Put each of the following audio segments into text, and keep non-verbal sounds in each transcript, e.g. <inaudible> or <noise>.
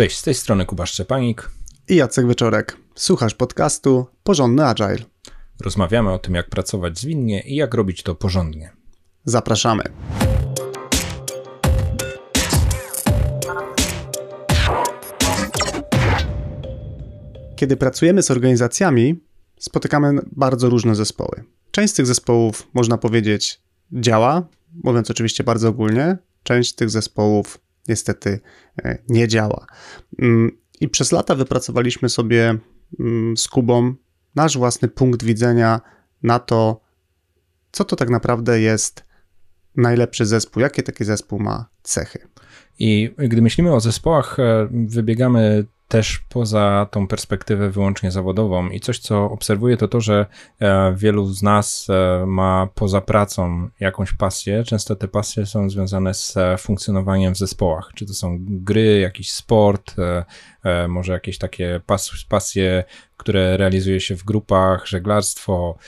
Cześć, z tej strony Kuba Szczepanik i Jacek Wieczorek. Słuchasz podcastu Porządny Agile. Rozmawiamy o tym, jak pracować zwinnie i jak robić to porządnie. Zapraszamy. Kiedy pracujemy z organizacjami, spotykamy bardzo różne zespoły. Część z tych zespołów, można powiedzieć, działa, mówiąc oczywiście bardzo ogólnie, część tych zespołów niestety e, nie działa. Mm, I przez lata wypracowaliśmy sobie mm, z Kubą nasz własny punkt widzenia na to, co to tak naprawdę jest najlepszy zespół, jakie taki zespół ma cechy. I gdy myślimy o zespołach, e, wybiegamy też poza tą perspektywę wyłącznie zawodową. I coś, co obserwuję, to to, że e, wielu z nas e, ma poza pracą jakąś pasję. Często te pasje są związane z e, funkcjonowaniem w zespołach. Czy to są gry, jakiś sport, może jakieś takie pas pasje, które realizuje się w grupach, żeglarstwo,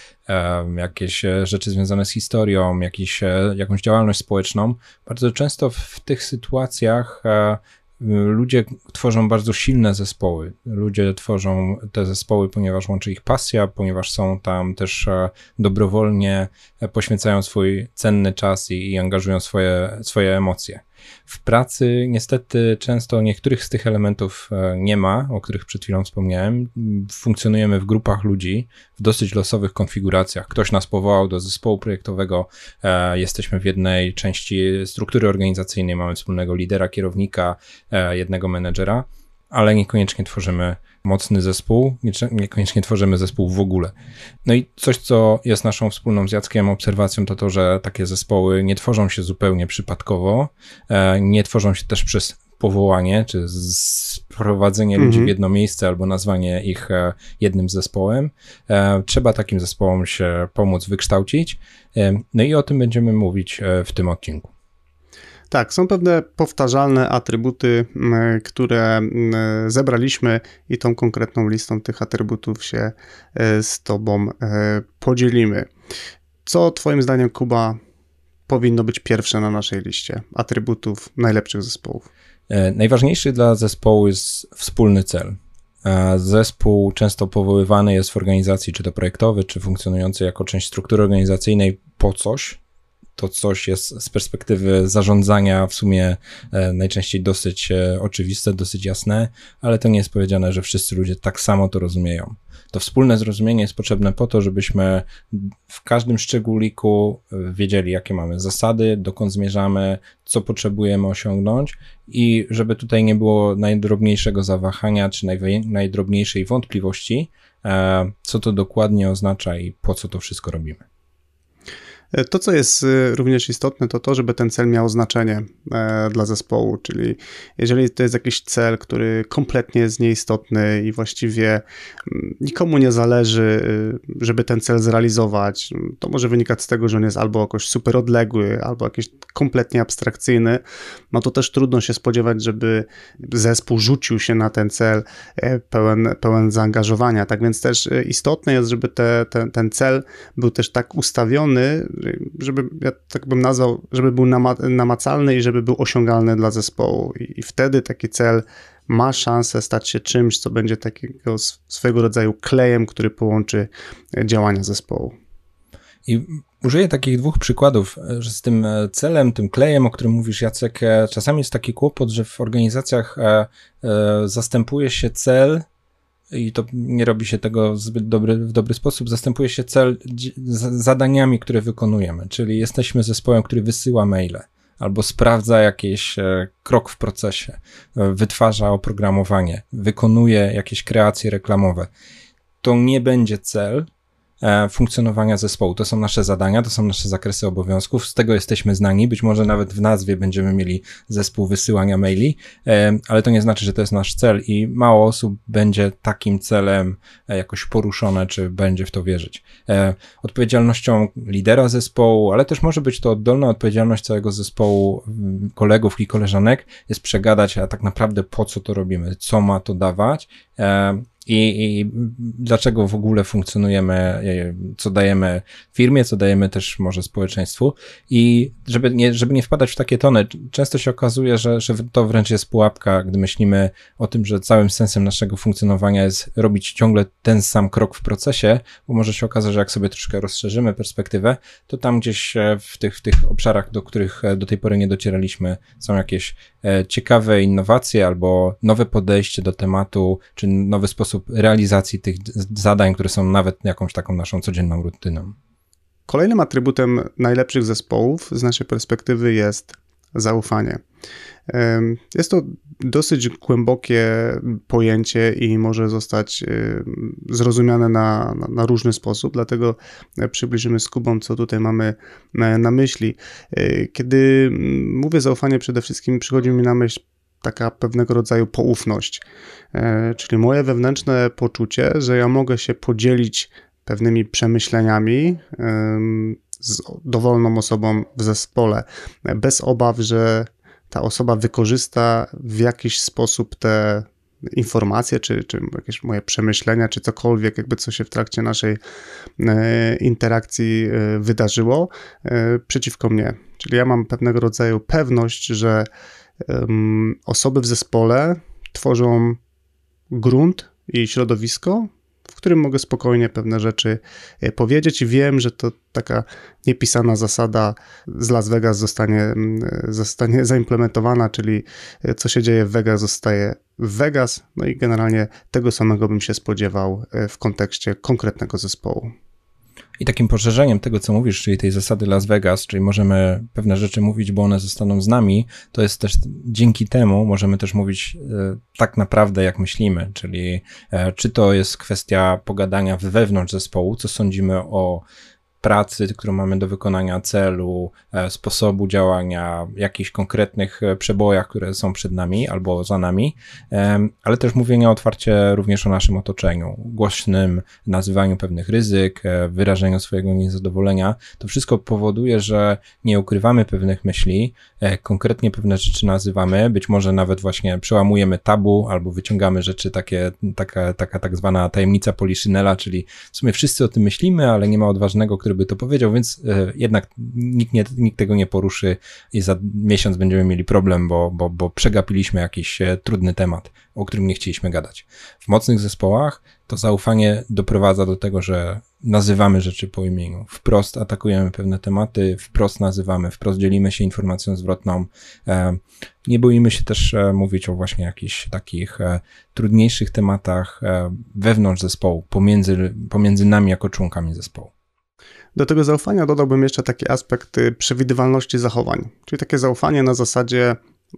jakieś rzeczy związane z historią, jakieś, jakąś działalność społeczną. Bardzo często w tych sytuacjach ludzie tworzą bardzo silne zespoły. Ludzie tworzą te zespoły, ponieważ łączy ich pasja, ponieważ są tam też e, dobrowolnie, e, poświęcają swój cenny czas i, i angażują swoje, swoje emocje. W pracy niestety często niektórych z tych elementów e, nie ma, o których przed chwilą wspomniałem. Funkcjonujemy w grupach ludzi, w dosyć losowych konfiguracjach. Ktoś nas powołał do zespołu projektowego, e, jesteśmy w jednej części struktury organizacyjnej, mamy wspólnego lidera, kierownika, e, jednego menedżera, ale niekoniecznie tworzymy mocny zespół, niekoniecznie tworzymy zespół w ogóle. No i coś, co jest naszą wspólną z Jackiem obserwacją, to to, że takie zespoły nie tworzą się zupełnie przypadkowo, e, nie tworzą się też przez powołanie, czy sprowadzenie ludzi w mhm. jedno miejsce albo nazwanie ich e, jednym zespołem. E, trzeba takim zespołom się pomóc wykształcić. No i o tym będziemy mówić w tym odcinku. Tak, są pewne powtarzalne atrybuty, które zebraliśmy i tą konkretną listą tych atrybutów się e, z Tobą e, podzielimy. Co Twoim zdaniem, Kuba, powinno być pierwsze na naszej liście atrybutów najlepszych zespołów? E, najważniejszy dla zespołu jest wspólny cel. Zespół często powoływany jest w organizacji, czy to projektowy, czy funkcjonujący jako część struktury organizacyjnej po coś, to coś jest z perspektywy zarządzania w sumie e, najczęściej dosyć e, oczywiste, dosyć jasne, ale to nie jest powiedziane, że wszyscy ludzie tak samo to rozumieją. To wspólne zrozumienie jest potrzebne po to, żebyśmy w każdym szczególiku e, wiedzieli, jakie mamy zasady, dokąd zmierzamy, co potrzebujemy osiągnąć i żeby tutaj nie było najdrobniejszego zawahania czy najdrobniejszej wątpliwości, co to dokładnie oznacza i po co to wszystko robimy. To, co jest y, również istotne, to to, żeby ten cel miał znaczenie e, dla zespołu, czyli jeżeli to jest jakiś cel, który kompletnie jest nieistotny i właściwie mm, nikomu nie zależy, y, żeby ten cel zrealizować, to może wynikać z tego, że on jest albo jakoś super odległy, albo jakiś kompletnie abstrakcyjny, no to też trudno się spodziewać, żeby zespół rzucił się na ten cel e, pełen, pełen zaangażowania. Tak więc też e, istotne jest, żeby te, te, ten cel był też tak ustawiony, żeby, ja tak bym nazwał, żeby był namacalny i żeby był osiągalny dla zespołu. I, i wtedy taki cel ma szansę stać się czymś, co będzie takiego swego rodzaju klejem, który połączy e, działania zespołu. I użyję takich dwóch przykładów, że z tym e, celem, tym klejem, o którym mówisz, Jacek, e, czasami jest taki kłopot, że w organizacjach zastępuje się cel i to nie robi się tego zbyt dobry, w dobry sposób, zastępuje się cel zadaniami, które wykonujemy, czyli jesteśmy zespołem, który wysyła maile albo sprawdza jakiś e, krok w procesie, e, wytwarza oprogramowanie, wykonuje jakieś kreacje reklamowe. To nie będzie cel, funkcjonowania zespołu. To są nasze zadania, to są nasze zakresy obowiązków, z tego jesteśmy znani, być może nawet w nazwie będziemy mieli zespół wysyłania maili, e, ale to nie znaczy, że to jest nasz cel i mało osób będzie takim celem e, jakoś poruszone, czy będzie w to wierzyć. Odpowiedzialnością lidera zespołu, ale też może być to oddolna odpowiedzialność całego zespołu kolegów i koleżanek jest przegadać, a tak naprawdę po co to robimy, co ma to dawać i, i dlaczego w ogóle funkcjonujemy, co dajemy firmie, co dajemy też może społeczeństwu. I żeby nie, żeby nie wpadać w takie tony, często się okazuje, że, że to wręcz jest pułapka, gdy myślimy o tym, że całym sensem naszego funkcjonowania jest robić ciągle ten sam krok w procesie, bo może się okazać, że jak sobie troszkę rozszerzymy perspektywę, to tam gdzieś e, w tych, w tych obszarach, do których e, do tej pory nie docieraliśmy, są jakieś e, ciekawe innowacje albo nowe podejście do tematu, czy nowy sposób realizacji tych zadań, które są nawet jakąś taką naszą codzienną rutyną. Kolejnym atrybutem najlepszych zespołów z naszej perspektywy jest zaufanie. Jest to dosyć głębokie pojęcie i może zostać zrozumiane na, na, różny sposób, dlatego przybliżymy z Kubą, co tutaj mamy na myśli. E, kiedy mówię zaufanie, przede wszystkim przychodzi mi na myśl taka pewnego rodzaju poufność, e, czyli moje wewnętrzne poczucie, że ja mogę się podzielić pewnymi przemyśleniami z dowolną osobą w zespole, bez obaw, że ta osoba wykorzysta w jakiś sposób te informacje, czy, czy jakieś moje przemyślenia, czy cokolwiek, jakby co się w trakcie naszej e, interakcji e, wydarzyło przeciwko mnie. Czyli ja mam pewnego rodzaju pewność, że osoby w zespole tworzą grunt i środowisko, którym mogę spokojnie pewne rzeczy e, powiedzieć i wiem, że to taka niepisana zasada z Las Vegas zostanie, zostanie <laughs> zaimplementowana, czyli e, co się dzieje w Vegas zostaje w Vegas, no i generalnie tego samego bym się spodziewał e, w kontekście konkretnego zespołu. I takim poszerzeniem tego, co mówisz, czyli tej zasady Las Vegas, czyli możemy pewne rzeczy mówić, bo one zostaną z nami, to jest też dzięki temu możemy też mówić e, tak naprawdę, jak myślimy, czyli e, czy to jest kwestia pogadania wewnątrz zespołu, co sądzimy o pracy, którą mamy do wykonania celu, e, sposobu działania, jakichś konkretnych e, przebojach, które są przed nami albo za nami, ale też mówienia otwarcie również o naszym otoczeniu, głośnym nazywaniu pewnych ryzyk, e, wyrażeniu swojego niezadowolenia. To wszystko powoduje, że nie ukrywamy pewnych myśli, konkretnie pewne rzeczy nazywamy, być może nawet właśnie przełamujemy tabu albo wyciągamy rzeczy takie, taka, taka tak zwana tajemnica Poliszynela, czyli w sumie wszyscy o tym myślimy, ale nie ma odważnego, który który by to powiedział, więc e, jednak nikt, nie, nikt tego nie poruszy i za miesiąc będziemy mieli problem, bo, bo, bo przegapiliśmy jakiś e, trudny temat, o którym nie chcieliśmy gadać. W mocnych zespołach to zaufanie doprowadza do tego, że nazywamy rzeczy po imieniu, wprost atakujemy pewne tematy, wprost nazywamy, wprost dzielimy się informacją zwrotną. E, nie boimy się też mówić o właśnie jakichś takich trudniejszych tematach wewnątrz zespołu, pomiędzy, pomiędzy nami jako członkami zespołu. Do tego zaufania dodałbym jeszcze taki aspekt y, przewidywalności zachowań, czyli takie zaufanie na zasadzie,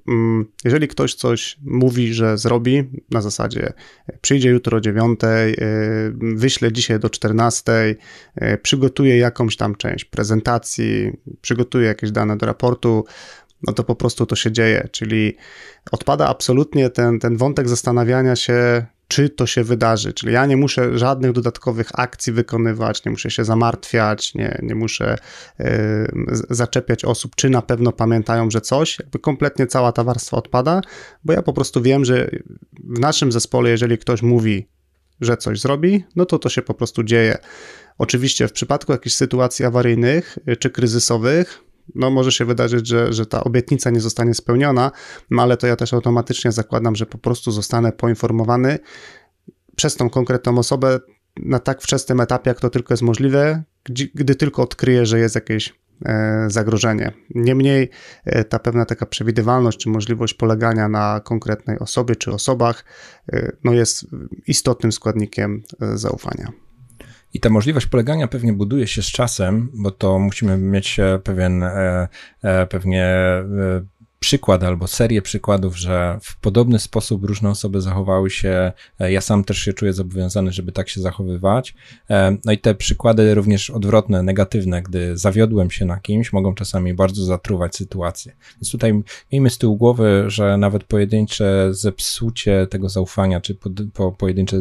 mm, jeżeli ktoś coś mówi, że zrobi, na zasadzie przyjdzie jutro o 9, y, wyślę dzisiaj do 14, y, przygotuje jakąś tam część prezentacji, przygotuje jakieś dane do raportu, no to po prostu to się dzieje, czyli odpada absolutnie ten, ten wątek zastanawiania się, czy to się wydarzy. Czyli ja nie muszę żadnych dodatkowych akcji wykonywać, nie muszę się zamartwiać, nie, nie muszę y, zaczepiać osób, czy na pewno pamiętają, że coś. Jakby kompletnie cała ta warstwa odpada, bo ja po prostu wiem, że w naszym zespole, jeżeli ktoś mówi, że coś zrobi, no to to się po prostu dzieje. Oczywiście w przypadku jakichś sytuacji awaryjnych y, czy kryzysowych, no może się wydarzyć, że, że ta obietnica nie zostanie spełniona, no ale to ja też automatycznie zakładam, że po prostu zostanę poinformowany przez tą konkretną osobę na tak wczesnym etapie, jak to tylko jest możliwe, gdy, gdy tylko odkryję, że jest jakieś e, zagrożenie. Niemniej e, ta pewna taka przewidywalność czy możliwość polegania na konkretnej osobie czy osobach e, no jest istotnym składnikiem zaufania. I ta możliwość polegania pewnie buduje się z czasem, bo to musimy mieć e, pewien, e, e, pewnie przykład albo serię przykładów, że w podobny sposób różne osoby zachowały się. E, ja sam też się czuję zobowiązany, żeby tak się zachowywać. E, no i te przykłady również odwrotne, negatywne, gdy zawiodłem się na kimś, mogą czasami bardzo zatruwać sytuację. Więc tutaj miejmy z tyłu głowy, że nawet pojedyncze zepsucie tego zaufania, czy po, po, pojedyncze,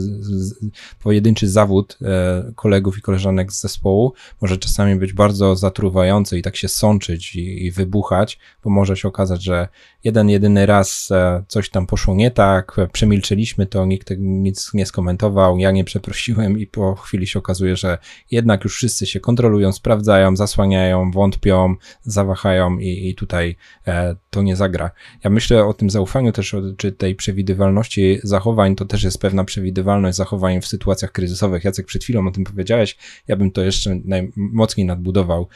pojedynczy zawód e, kolegów i koleżanek z zespołu może czasami być bardzo zatruwający i tak się sączyć i, i wybuchać, bo może się okazać, że że jeden, jedyny raz e, coś tam poszło nie tak, przemilczyliśmy to, nikt nic nie skomentował, ja nie przeprosiłem i po chwili się okazuje, że jednak już wszyscy się kontrolują, sprawdzają, zasłaniają, wątpią, zawahają i, i tutaj e, to nie zagra. Ja myślę o tym zaufaniu też, czy tej przewidywalności zachowań, to też jest pewna przewidywalność zachowań w sytuacjach kryzysowych. Jacek, przed chwilą o tym powiedziałeś, ja bym to jeszcze najmocniej nadbudował.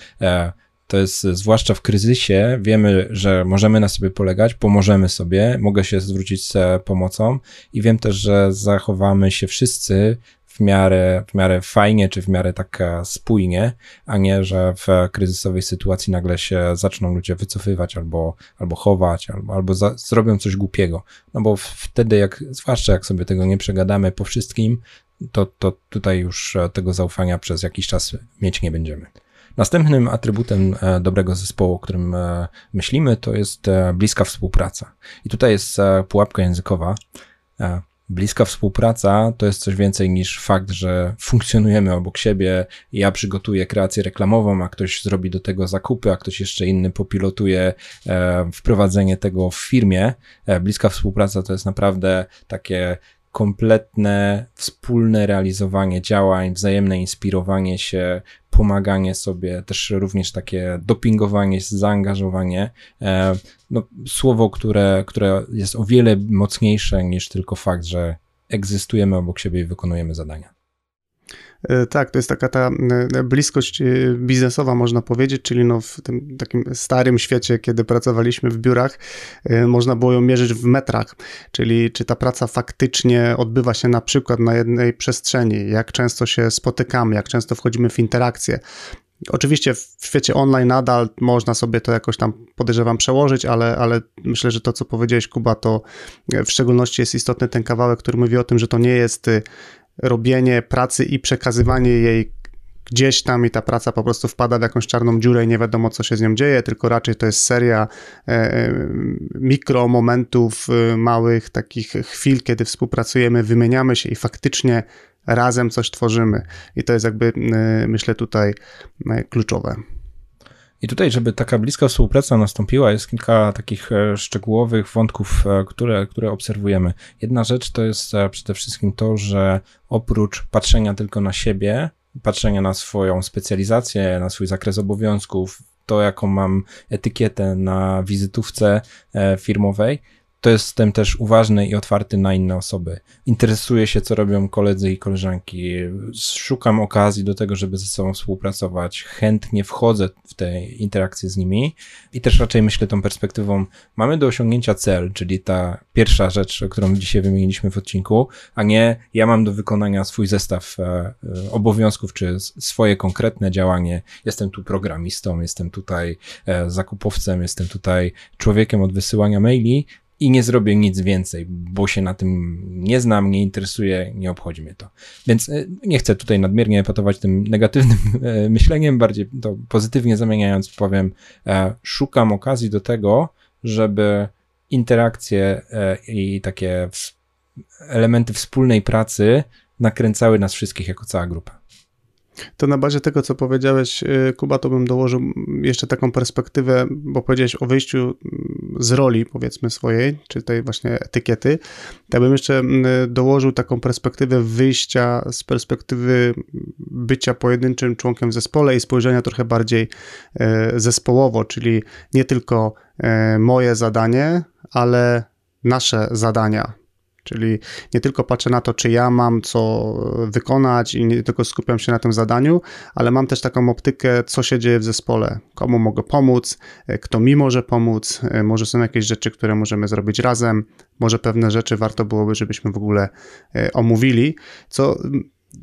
E, to jest zwłaszcza w kryzysie, wiemy, że możemy na sobie polegać, pomożemy sobie, mogę się zwrócić z pomocą i wiem też, że zachowamy się wszyscy w miarę, w miarę fajnie, czy w miarę tak spójnie, a nie, że w kryzysowej sytuacji nagle się zaczną ludzie wycofywać albo, albo chować, albo, albo za, zrobią coś głupiego. No bo wtedy, jak, zwłaszcza jak sobie tego nie przegadamy po wszystkim, to, to tutaj już tego zaufania przez jakiś czas mieć nie będziemy. Następnym atrybutem e, dobrego zespołu, o którym e, myślimy, to jest e, bliska współpraca. I tutaj jest pułapka językowa. Bliska współpraca to jest coś więcej niż fakt, że funkcjonujemy obok siebie. Ja przygotuję kreację reklamową, a ktoś zrobi do tego zakupy, a ktoś jeszcze inny popilotuje wprowadzenie tego w firmie. Bliska współpraca to jest naprawdę takie kompletne, wspólne realizowanie działań, wzajemne inspirowanie się, pomaganie sobie, też również takie dopingowanie, zaangażowanie. E, no, słowo, które, które jest o wiele mocniejsze niż tylko fakt, że egzystujemy obok siebie i wykonujemy zadania. E, tak, to jest taka ta e, bliskość e, biznesowa, można powiedzieć, czyli no w tym takim starym świecie, kiedy pracowaliśmy w biurach, można było ją mierzyć w metrach, czyli czy ta praca faktycznie odbywa się na przykład na jednej przestrzeni, jak często się spotykamy, jak często wchodzimy w interakcje. Oczywiście w świecie online nadal można sobie to jakoś tam podejrzewam przełożyć, ale, ale myślę, że to, co powiedziałeś, Kuba, to w szczególności jest istotny ten kawałek, który mówi o tym, że to nie jest robienie pracy i przekazywanie jej gdzieś tam i ta praca po prostu wpada w jakąś czarną dziurę i nie wiadomo, co się z nią dzieje, tylko raczej to jest seria e, e mikro momentów, e, małych takich chwil, kiedy współpracujemy, wymieniamy się i faktycznie razem coś tworzymy. I to jest jakby, e, myślę, tutaj e, kluczowe. I tutaj, żeby taka bliska współpraca nastąpiła, jest kilka takich e, szczegółowych wątków, e, które, które obserwujemy. Jedna rzecz to jest e, przede wszystkim to, że oprócz patrzenia tylko na siebie, patrzenia na swoją specjalizację, na swój zakres obowiązków, to jaką mam etykietę na wizytówce firmowej, to jestem też uważny i otwarty na inne osoby. Interesuję się, co robią koledzy i koleżanki. Szukam okazji do tego, żeby ze sobą współpracować. Chętnie wchodzę w te interakcje z nimi i też raczej myślę tą perspektywą. Mamy do osiągnięcia cel, czyli ta pierwsza rzecz, którą dzisiaj wymieniliśmy w odcinku, a nie ja mam do wykonania swój zestaw e, e, obowiązków, czy swoje konkretne działanie. Jestem tu programistą, jestem tutaj e, zakupowcem, jestem tutaj człowiekiem od wysyłania maili i nie zrobię nic więcej, bo się na tym nie znam, nie interesuje, nie obchodzi mnie to. Więc e, nie chcę tutaj nadmiernie epatować tym negatywnym <laughs> e, myśleniem, bardziej to pozytywnie zamieniając powiem, e, szukam okazji do tego, żeby interakcje i takie elementy wspólnej pracy nakręcały nas wszystkich jako cała grupa. To na bazie tego, co powiedziałeś, y, Kuba, to bym dołożył jeszcze taką perspektywę, bo powiedziałeś o wyjściu mm, z roli, powiedzmy, swojej, czy tej właśnie etykiety. Ja bym jeszcze mm, dołożył taką perspektywę wyjścia z perspektywy bycia pojedynczym członkiem w zespole i spojrzenia trochę bardziej e, zespołowo, czyli nie tylko e, moje zadanie, ale nasze zadania Czyli nie tylko patrzę na to, czy ja mam co wykonać i nie tylko skupiam się na tym zadaniu, ale mam też taką optykę, co się dzieje w zespole, komu mogę pomóc, kto mi może pomóc, może są jakieś rzeczy, które możemy zrobić razem, może pewne rzeczy warto byłoby, żebyśmy w ogóle e, omówili, co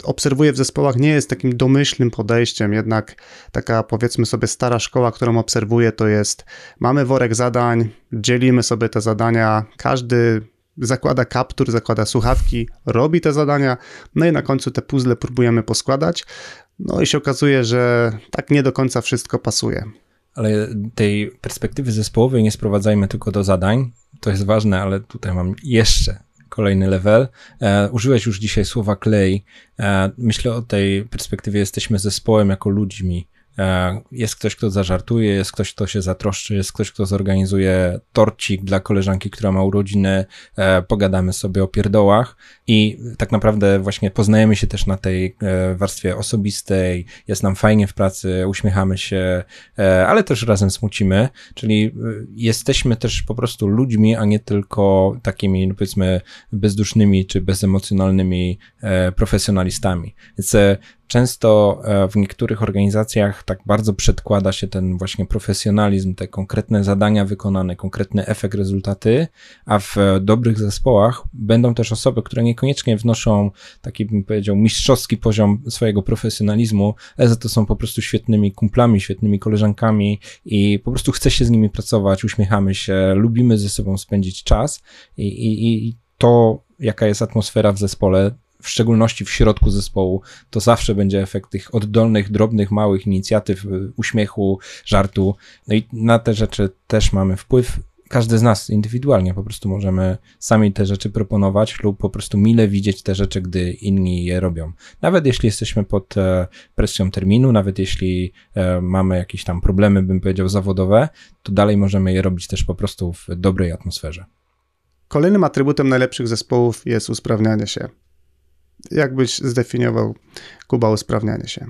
obserwuję w zespołach nie jest takim domyślnym podejściem, jednak taka powiedzmy sobie stara szkoła, którą obserwuję, to jest mamy worek zadań, dzielimy sobie te zadania, każdy zakłada kaptur, zakłada słuchawki, robi te zadania, no i na końcu te puzzle próbujemy poskładać. No i się okazuje, że tak nie do końca wszystko pasuje. Ale tej perspektywy zespołowej nie sprowadzajmy tylko do zadań. To jest ważne, ale tutaj mam jeszcze kolejny level. E, użyłeś już dzisiaj słowa klej. E, myślę o tej perspektywie, jesteśmy zespołem jako ludźmi jest ktoś, kto zażartuje, jest ktoś, kto się zatroszczy, jest ktoś, kto zorganizuje torcik dla koleżanki, która ma urodziny, e, pogadamy sobie o pierdołach i tak naprawdę właśnie poznajemy się też na tej e, warstwie osobistej, jest nam fajnie w pracy, uśmiechamy się, ale też razem smucimy, czyli jesteśmy też po prostu ludźmi, a nie tylko takimi, powiedzmy, bezdusznymi czy bezemocjonalnymi profesjonalistami. Więc Często e, w niektórych organizacjach tak bardzo przedkłada się ten właśnie profesjonalizm, te konkretne zadania wykonane, konkretny efekt, rezultaty, a w dobrych zespołach będą też osoby, które niekoniecznie wnoszą taki, bym powiedział, mistrzowski poziom swojego profesjonalizmu, ale za to są po prostu świetnymi kumplami, świetnymi koleżankami i po prostu chce się z nimi pracować, uśmiechamy się, lubimy ze sobą spędzić czas i, i, i to, jaka jest atmosfera w zespole, w szczególności w środku zespołu, to zawsze będzie efekt tych oddolnych, drobnych, małych inicjatyw, y, uśmiechu, żartu. No i na te rzeczy też mamy wpływ. Każdy z nas indywidualnie po prostu możemy sami te rzeczy proponować lub po prostu mile widzieć te rzeczy, gdy inni je robią. Nawet jeśli jesteśmy pod e, presją terminu, nawet jeśli e, mamy jakieś tam problemy, bym powiedział, zawodowe, to dalej możemy je robić też po prostu w dobrej atmosferze. Kolejnym atrybutem najlepszych zespołów jest usprawnianie się. Jak byś zdefiniował, Kuba, usprawnianie się?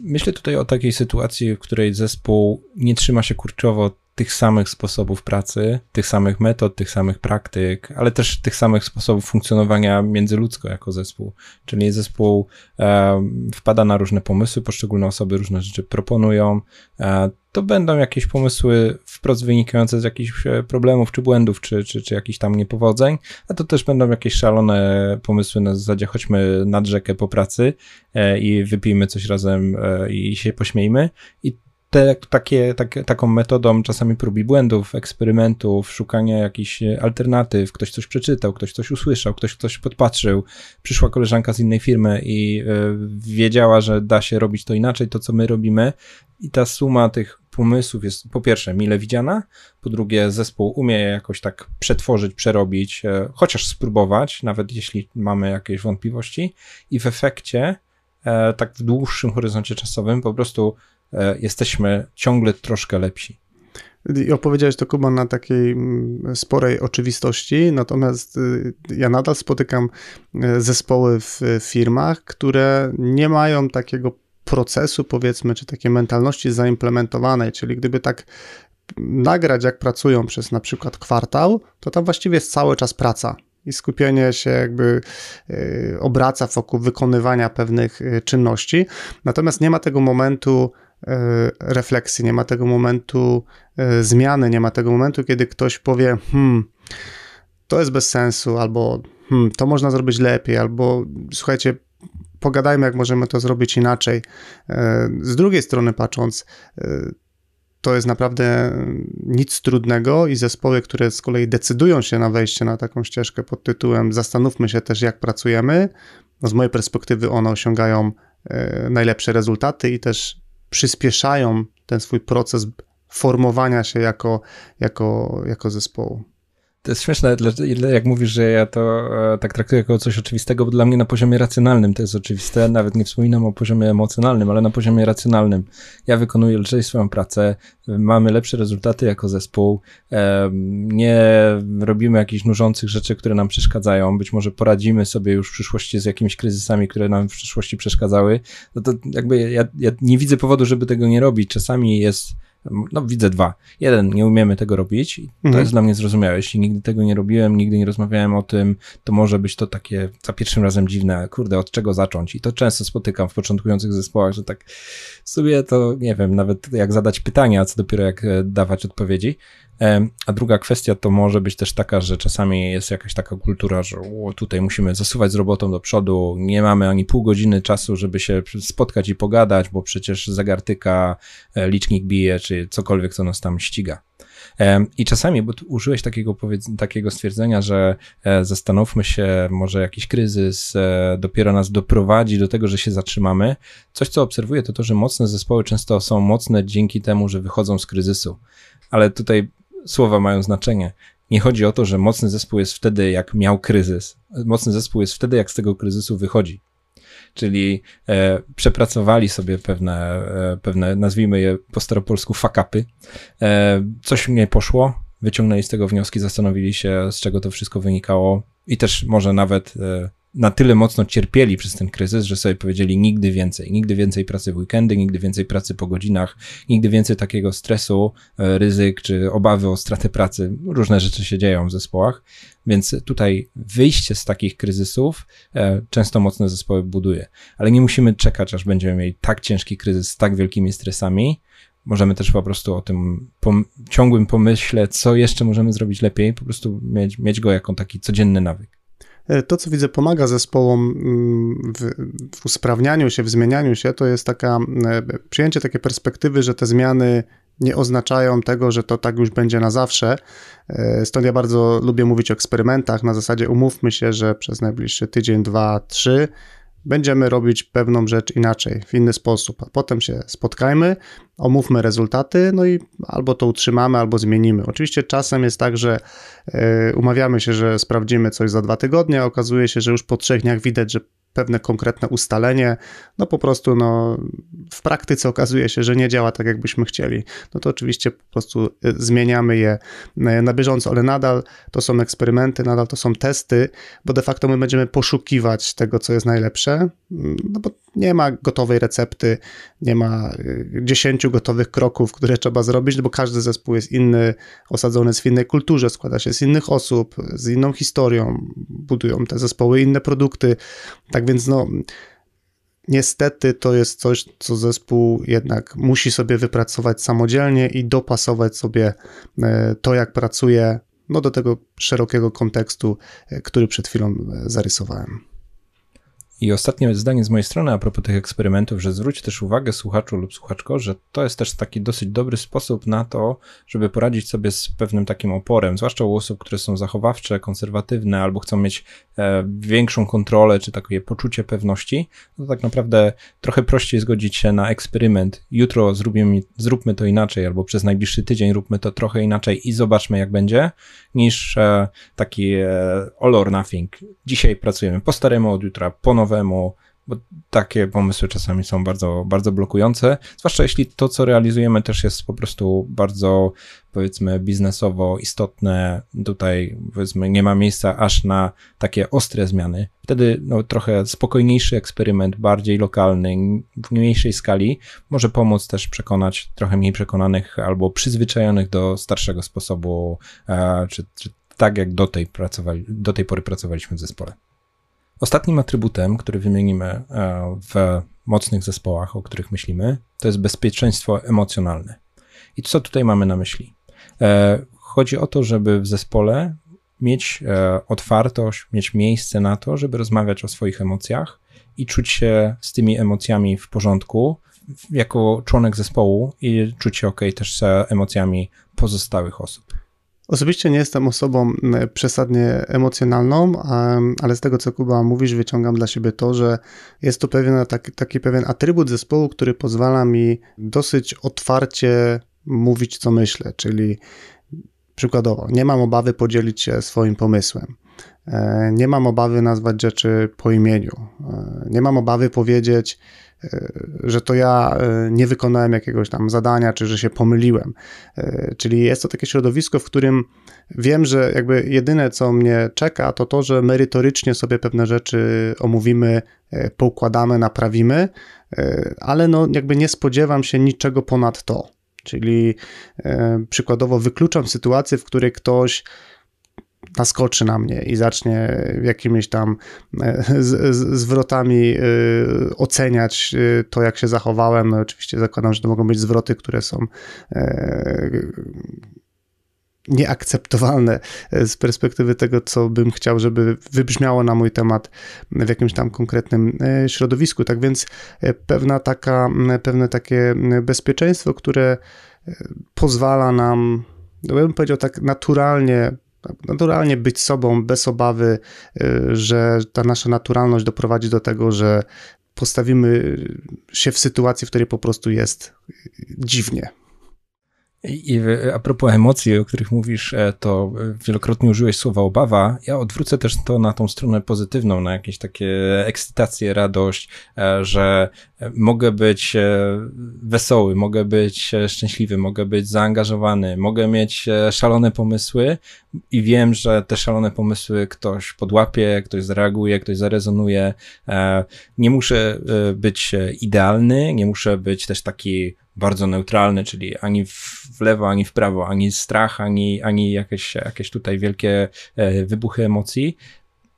Myślę tutaj o takiej sytuacji, w której zespół nie trzyma się kurczowo tych samych sposobów pracy, tych samych metod, tych samych praktyk, ale też tych samych sposobów funkcjonowania międzyludzko jako zespół. Czyli zespół e, wpada na różne pomysły, poszczególne osoby różne rzeczy proponują. E, to będą jakieś pomysły wprost wynikające z jakichś e, problemów, czy błędów, czy, czy, czy jakichś tam niepowodzeń, a to też będą jakieś szalone pomysły na zasadzie chodźmy nad rzekę po pracy e, i wypijmy coś razem e, i się pośmiejmy. I te, takie, tak, taką metodą czasami prób i błędów, eksperymentów, szukania jakichś alternatyw, ktoś coś przeczytał, ktoś coś usłyszał, ktoś coś podpatrzył, przyszła koleżanka z innej firmy i y, wiedziała, że da się robić to inaczej, to co my robimy i ta suma tych pomysłów jest po pierwsze mile widziana, po drugie zespół umie jakoś tak przetworzyć, przerobić, y, chociaż spróbować, nawet jeśli mamy jakieś wątpliwości i w efekcie e, tak w dłuższym horyzoncie czasowym po prostu E, jesteśmy ciągle troszkę lepsi. I opowiedziałeś to, Kuba, na takiej mm, sporej oczywistości, natomiast y, ja nadal spotykam e, zespoły w firmach, które nie mają takiego procesu, powiedzmy, czy takiej mentalności zaimplementowanej, czyli gdyby tak nagrać, jak pracują przez na przykład kwartał, to tam właściwie jest cały czas praca i skupienie się jakby y, obraca wokół wykonywania pewnych y, czynności. Natomiast nie ma tego momentu E, refleksji, nie ma tego momentu e, zmiany, nie ma tego momentu, kiedy ktoś powie, hmm, to jest bez sensu, albo hmm, to można zrobić lepiej, albo słuchajcie, pogadajmy, jak możemy to zrobić inaczej. E, z drugiej strony patrząc, to jest naprawdę nic trudnego i zespoły, które z kolei decydują się na wejście na taką ścieżkę pod tytułem zastanówmy się też, jak pracujemy, no z mojej perspektywy one osiągają najlepsze rezultaty i też przyspieszają ten swój proces formowania się jako, jako, jako zespołu. To jest śmieszne, jak mówisz, że ja to e, tak traktuję jako coś oczywistego, bo dla mnie na poziomie racjonalnym to jest oczywiste, nawet nie wspominam o poziomie emocjonalnym, ale na poziomie racjonalnym. Ja wykonuję lżej swoją pracę, mamy lepsze rezultaty jako zespół, nie robimy jakichś nużących rzeczy, które nam przeszkadzają, być może poradzimy sobie już w przyszłości z jakimiś kryzysami, które nam w przyszłości przeszkadzały, no to jakby ja, ja nie widzę powodu, żeby tego nie robić. Czasami jest no widzę dwa. Jeden, nie umiemy tego robić. To mhm. jest dla mnie zrozumiałe. Jeśli nigdy tego nie robiłem, nigdy nie rozmawiałem o tym, to może być to takie za pierwszym razem dziwne. Kurde, od czego zacząć? I to często spotykam w początkujących zespołach, że tak sobie to nie wiem, nawet jak zadać pytania, co dopiero jak e, dawać odpowiedzi. A druga kwestia to może być też taka, że czasami jest jakaś taka kultura, że tutaj musimy zasuwać z robotą do przodu, nie mamy ani pół godziny czasu, żeby się spotkać i pogadać, bo przecież zagartyka, e, licznik bije, czy cokolwiek, co nas tam ściga. I czasami, bo użyłeś takiego, takiego stwierdzenia, że e, zastanówmy się, może jakiś kryzys e, dopiero nas doprowadzi do tego, że się zatrzymamy. Coś, co obserwuję, to to, że mocne zespoły często są mocne dzięki temu, że wychodzą z kryzysu. Ale tutaj słowa mają znaczenie. Nie chodzi o to, że mocny zespół jest wtedy, jak miał kryzys. Mocny zespół jest wtedy, jak z tego kryzysu wychodzi. czyli e, przepracowali sobie pewne, e, pewne, nazwijmy je po staropolsku fakapy. E, coś nie poszło, wyciągnęli z tego wnioski, zastanowili się, z czego to wszystko wynikało i też może nawet e, na tyle mocno cierpieli przez ten kryzys, że sobie powiedzieli nigdy więcej, nigdy więcej pracy w weekendy, nigdy więcej pracy po godzinach, nigdy więcej takiego stresu, e, ryzyk czy obawy o stratę pracy. Różne rzeczy się dzieją w zespołach, więc tutaj wyjście z takich kryzysów e, często mocne zespoły buduje. Ale nie musimy czekać, aż będziemy mieli tak ciężki kryzys z tak wielkimi stresami. Możemy też po prostu o tym pom ciągłym pomyśle, co jeszcze możemy zrobić lepiej, po prostu mieć, mieć go jako taki codzienny nawyk. E, to, co widzę, pomaga zespołom mm, w, w usprawnianiu się, w zmienianiu się, to jest taka, e, przyjęcie takiej perspektywy, że te zmiany nie oznaczają tego, że to tak już będzie na zawsze. E, stąd ja bardzo lubię mówić o eksperymentach. Na zasadzie umówmy się, że przez najbliższy tydzień, dwa, trzy będziemy robić pewną rzecz inaczej, w inny sposób, a potem się spotkajmy, omówmy rezultaty, no i albo to utrzymamy, albo zmienimy. Oczywiście czasem jest tak, że y, umawiamy się, że sprawdzimy coś za dwa tygodnie, a okazuje się, że już po trzech dniach widać, że pewne konkretne ustalenie, no po prostu no, w praktyce okazuje się, że nie działa tak, jakbyśmy chcieli. No to oczywiście po prostu y, zmieniamy je y, na bieżąco, ale nadal to są eksperymenty, nadal to są testy, bo de facto my będziemy poszukiwać tego, co jest najlepsze, mm, no bo nie ma gotowej recepty, nie ma y, dziesięciu gotowych kroków, które trzeba zrobić, bo każdy zespół jest inny, osadzony jest w innej kulturze, składa się z innych osób, z inną historią, budują te zespoły inne produkty. Tak więc, no, niestety to jest coś, co zespół jednak musi sobie wypracować samodzielnie i dopasować sobie e, to, jak pracuje, no, do tego szerokiego kontekstu, e, który przed chwilą e, zarysowałem. I ostatnie zdanie z mojej strony a propos tych eksperymentów, że zwróć też uwagę słuchaczu lub słuchaczko, że to jest też taki dosyć dobry sposób na to, żeby poradzić sobie z pewnym takim oporem, zwłaszcza u osób, które są zachowawcze, konserwatywne albo chcą mieć większą kontrolę czy takie poczucie pewności. No to tak naprawdę trochę prościej zgodzić się na eksperyment. Jutro zrobimy, zróbmy to inaczej albo przez najbliższy tydzień róbmy to trochę inaczej i zobaczmy jak będzie, niż e, taki e, all or nothing. Dzisiaj pracujemy po staremu, od jutra po nowemu, bo takie pomysły czasami są bardzo, bardzo blokujące, zwłaszcza jeśli to, co realizujemy, też jest po prostu bardzo, powiedzmy, biznesowo istotne. Tutaj, powiedzmy, nie ma miejsca aż na takie ostre zmiany. Wtedy no, trochę spokojniejszy eksperyment, bardziej lokalny, w mniejszej skali, może pomóc też przekonać trochę mniej przekonanych albo przyzwyczajonych do starszego sposobu, e, czy, czy tak jak do tej, pracowali, do tej pory pracowaliśmy w zespole. Ostatnim atrybutem, który wymienimy e, w mocnych zespołach, o których myślimy, to jest bezpieczeństwo emocjonalne. I co tutaj mamy na myśli? E, chodzi o to, żeby w zespole mieć e, otwartość, mieć miejsce na to, żeby rozmawiać o swoich emocjach i czuć się z tymi emocjami w porządku jako członek zespołu i czuć się ok też z emocjami pozostałych osób. Osobiście nie jestem osobą przesadnie emocjonalną, ale z tego, co Kuba mówisz, wyciągam dla siebie to, że jest to pewien, taki, taki pewien atrybut zespołu, który pozwala mi dosyć otwarcie mówić, co myślę, czyli przykładowo, nie mam obawy podzielić się swoim pomysłem. E, nie mam obawy nazwać rzeczy po imieniu. E, nie mam obawy powiedzieć, E, że to ja nie wykonałem jakiegoś tam zadania, czy że się pomyliłem. Czyli jest to takie środowisko, w którym wiem, że jakby jedyne, co mnie czeka, to to, że merytorycznie sobie pewne rzeczy omówimy, poukładamy, naprawimy, ale no jakby nie spodziewam się niczego ponad to. Czyli przykładowo wykluczam sytuację, w której ktoś naskoczy na mnie i zacznie jakimiś tam e, z, z, zwrotami y, oceniać y, to, jak się zachowałem. No, oczywiście zakładam, że to mogą być zwroty, które są nieakceptowalne z perspektywy tego, co bym chciał, żeby wybrzmiało na mój temat w jakimś tam konkretnym środowisku. Tak więc pewna taka, pewne takie bezpieczeństwo, które pozwala nam, no bym powiedział tak naturalnie naturalnie być sobą bez obawy, y, że ta nasza naturalność doprowadzi do tego, że postawimy się w sytuacji, w której po prostu jest dziwnie. I a propos emocji, o których mówisz, e, to wielokrotnie użyłeś słowa obawa. Ja odwrócę też to na tą stronę pozytywną, na jakieś takie ekscytację, radość, e, że mogę być e, wesoły, mogę być szczęśliwy, mogę być zaangażowany, mogę mieć szalone pomysły i wiem, że te szalone pomysły ktoś podłapie, ktoś zareaguje, ktoś zarezonuje. Nie muszę być idealny, nie muszę być też taki bardzo neutralny, czyli ani w lewo, ani w prawo, ani strach, ani, ani jakieś, jakieś tutaj wielkie e, wybuchy emocji.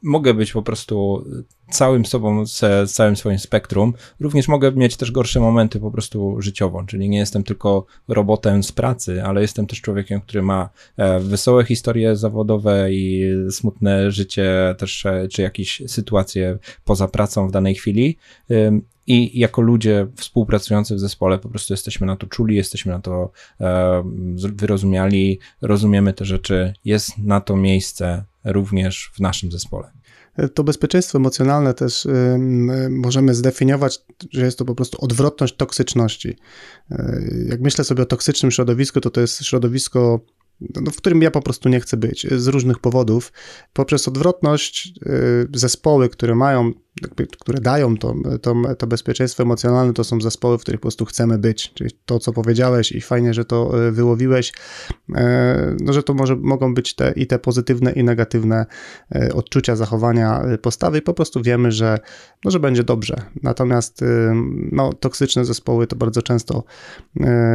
Mogę być po prostu całym sobą, z całym swoim spektrum. Również mogę mieć też gorsze momenty po prostu życiowo, czyli nie jestem tylko robotem z pracy, ale jestem też człowiekiem, który ma e, wesołe historie zawodowe i smutne życie też, e, czy jakieś sytuacje poza pracą w danej chwili i jako ludzie współpracujący w zespole po prostu jesteśmy na to czuli, jesteśmy na to e, wyrozumiali, rozumiemy te rzeczy, jest na to miejsce również w naszym zespole. To bezpieczeństwo emocjonalne też y, możemy zdefiniować, że jest to po prostu odwrotność toksyczności. Y, jak myślę sobie o toksycznym środowisku, to to jest środowisko no, w którym ja po prostu nie chcę być z różnych powodów. Poprzez odwrotność y, zespoły, które mają które dają to, to, to bezpieczeństwo emocjonalne, to są zespoły, w których po prostu chcemy być. Czyli to, co powiedziałeś i fajnie, że to e, wyłowiłeś, e, no, że to może, mogą być te, i te pozytywne i negatywne e, odczucia, zachowania, postawy i po prostu wiemy, że, no, że będzie dobrze. Natomiast no, toksyczne zespoły to bardzo często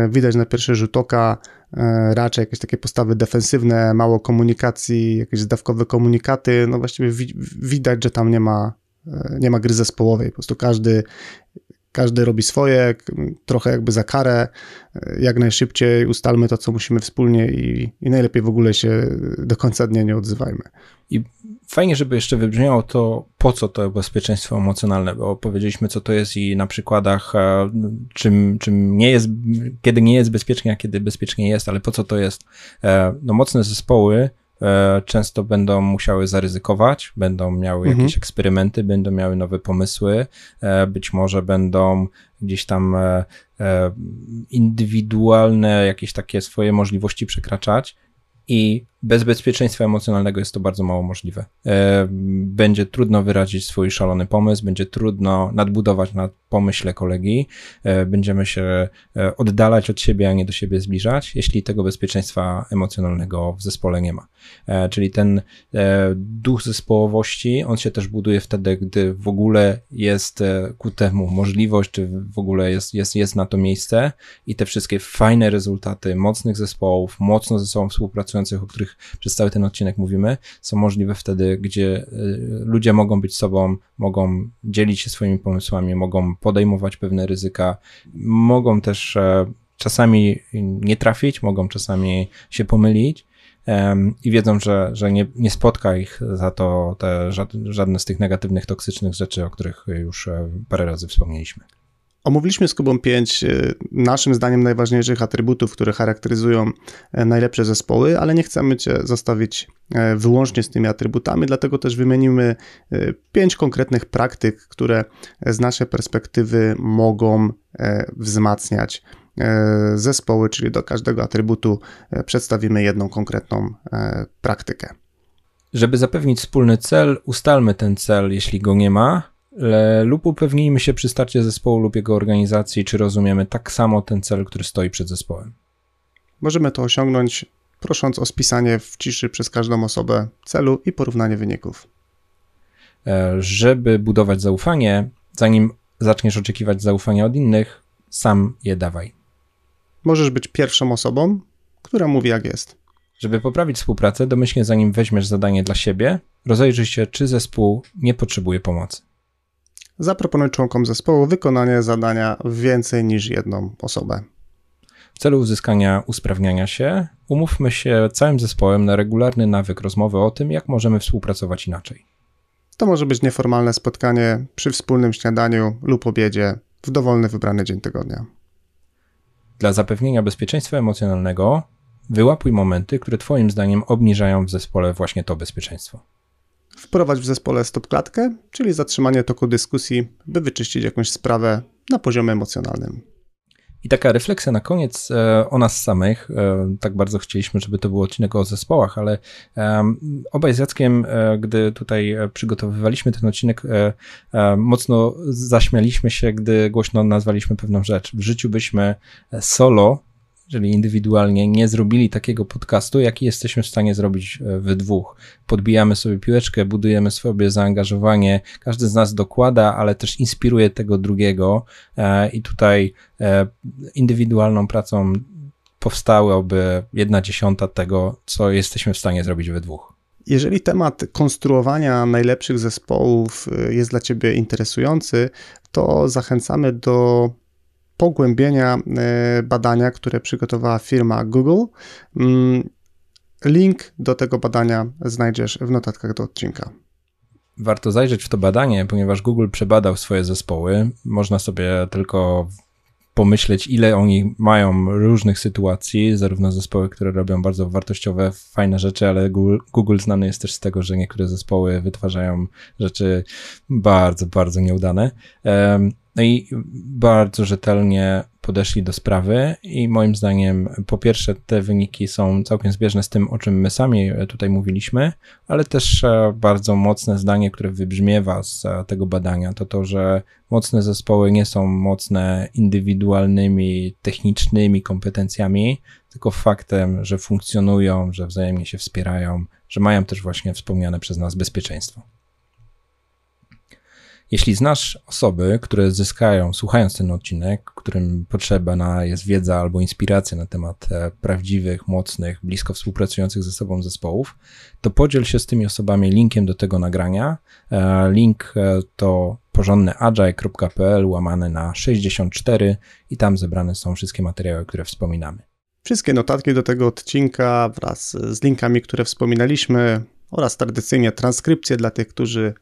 widać na pierwszy rzut oka, raczej jakieś takie postawy defensywne, mało komunikacji, jakieś zdawkowe komunikaty, no właściwie wi widać, że tam nie ma E, nie ma gry zespołowej, po prostu każdy, każdy robi swoje, trochę jakby za karę, e, jak najszybciej ustalmy to, co musimy wspólnie i, i najlepiej w ogóle się do końca dnia nie odzywajmy. I fajnie, żeby jeszcze wybrzmiało to, po co to bezpieczeństwo emocjonalne, bo powiedzieliśmy, co to jest i na przykładach, e, czym, czym nie jest, kiedy nie jest bezpiecznie, a kiedy bezpiecznie jest, ale po co to jest. No mocne zespoły E, często będą musiały zaryzykować, będą miały mhm. jakieś eksperymenty, będą miały nowe pomysły, e, być może będą gdzieś tam e, indywidualne jakieś takie swoje możliwości przekraczać i bez bezpieczeństwa emocjonalnego jest to bardzo mało możliwe. E, będzie trudno wyrazić swój szalony pomysł, będzie trudno nadbudować na pomyśle kolegi, e, będziemy się e, oddalać od siebie, a nie do siebie zbliżać, jeśli tego bezpieczeństwa emocjonalnego w zespole nie ma. Czyli ten duch zespołowości, on się też buduje wtedy, gdy w ogóle jest ku temu możliwość, czy w ogóle jest, jest, jest na to miejsce i te wszystkie fajne rezultaty mocnych zespołów, mocno ze sobą współpracujących, o których których przez cały ten odcinek mówimy, są możliwe wtedy, gdzie y, ludzie mogą być sobą, mogą dzielić się swoimi pomysłami, mogą podejmować pewne ryzyka, mogą też e, czasami nie trafić, mogą czasami się pomylić i wiedzą, że, że nie, nie spotka ich za to te, żadne z tych negatywnych, toksycznych rzeczy, o których już e, parę razy wspomnieliśmy. Omówiliśmy z Kubą pięć e, naszym zdaniem najważniejszych atrybutów, które charakteryzują e, najlepsze zespoły, ale nie chcemy Cię zostawić e, wyłącznie z tymi atrybutami, dlatego też wymienimy pięć konkretnych praktyk, które z naszej perspektywy mogą wzmacniać zespoły, czyli do każdego atrybutu przedstawimy jedną konkretną praktykę. Żeby zapewnić wspólny cel, ustalmy ten cel, jeśli go nie ma, lub upewnijmy się przy starcie zespołu lub jego organizacji, czy rozumiemy tak samo ten cel, który stoi przed zespołem. Możemy to osiągnąć prosząc o spisanie w ciszy przez każdą osobę celu i porównanie wyników. E, żeby budować zaufanie, zanim zaczniesz oczekiwać zaufania od innych, sam je dawaj. Możesz być pierwszą osobą, która mówi jak jest. Żeby poprawić współpracę, domyślnie zanim weźmiesz zadanie dla siebie, rozejrzyj się, czy zespół nie potrzebuje pomocy. Zaproponuj członkom zespołu wykonanie zadania w więcej niż jedną osobę. W celu uzyskania usprawniania się, umówmy się całym zespołem na regularny nawyk rozmowy o tym, jak możemy współpracować inaczej. To może być nieformalne spotkanie przy wspólnym śniadaniu lub obiedzie w dowolny wybrany dzień tygodnia. Dla zapewnienia bezpieczeństwa emocjonalnego wyłapuj momenty, które Twoim zdaniem obniżają w zespole właśnie to bezpieczeństwo. Wprowadź w zespole stop-klatkę, czyli zatrzymanie toku dyskusji, by wyczyścić jakąś sprawę na poziomie emocjonalnym. I taka refleksja na koniec e, o nas samych. E, tak bardzo chcieliśmy, żeby to był odcinek o zespołach, ale obaj z Jackiem, e, gdy tutaj przygotowywaliśmy ten odcinek, mocno zaśmialiśmy się, gdy głośno nazwaliśmy pewną rzecz. W życiu byśmy solo czyli indywidualnie, nie zrobili takiego podcastu, jaki jesteśmy w stanie zrobić e, we dwóch. Podbijamy sobie piłeczkę, budujemy sobie zaangażowanie, każdy z nas dokłada, ale też inspiruje tego drugiego e, i tutaj e, indywidualną pracą powstałaby jedna dziesiąta tego, co jesteśmy w stanie zrobić we dwóch. Jeżeli temat konstruowania najlepszych zespołów jest dla Ciebie interesujący, to zachęcamy do pogłębienia e, badania, które przygotowała firma Google. Mm, link do tego badania znajdziesz w notatkach do odcinka. Warto zajrzeć w to badanie, ponieważ Google przebadał swoje zespoły. Można sobie tylko pomyśleć, ile oni mają różnych sytuacji, zarówno zespoły, które robią bardzo wartościowe, fajne rzeczy, ale Google, Google znany jest też z tego, że niektóre zespoły wytwarzają rzeczy bardzo, bardzo nieudane. No i bardzo rzetelnie podeszli do sprawy i moim zdaniem po pierwsze te wyniki są całkiem zbieżne z tym, o czym my sami tutaj mówiliśmy, ale też e, bardzo mocne zdanie, które wybrzmiewa z e, tego badania, to to, że mocne zespoły nie są mocne indywidualnymi, technicznymi kompetencjami, tylko faktem, że funkcjonują, że wzajemnie się wspierają, że mają też właśnie wspomniane przez nas bezpieczeństwo. Jeśli znasz osoby, które zyskają, słuchając ten odcinek, którym potrzebna jest wiedza albo inspiracja na temat e, prawdziwych, mocnych, blisko współpracujących ze sobą zespołów, to podziel się z tymi osobami linkiem do tego nagrania. E, link e, to porządnyagile.pl łamane na 64 i tam zebrane są wszystkie materiały, które wspominamy. Wszystkie notatki do tego odcinka wraz z linkami, które wspominaliśmy oraz tradycyjnie transkrypcje dla tych, którzy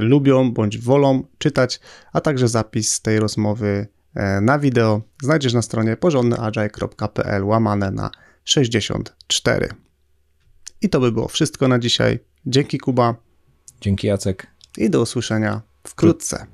lubią bądź wolą czytać, a także zapis tej rozmowy e, na wideo znajdziesz na stronie porządnyagile.pl łamane na 64. I to by było wszystko na dzisiaj. Dzięki Kuba. Dzięki Jacek. I do usłyszenia wkrótce.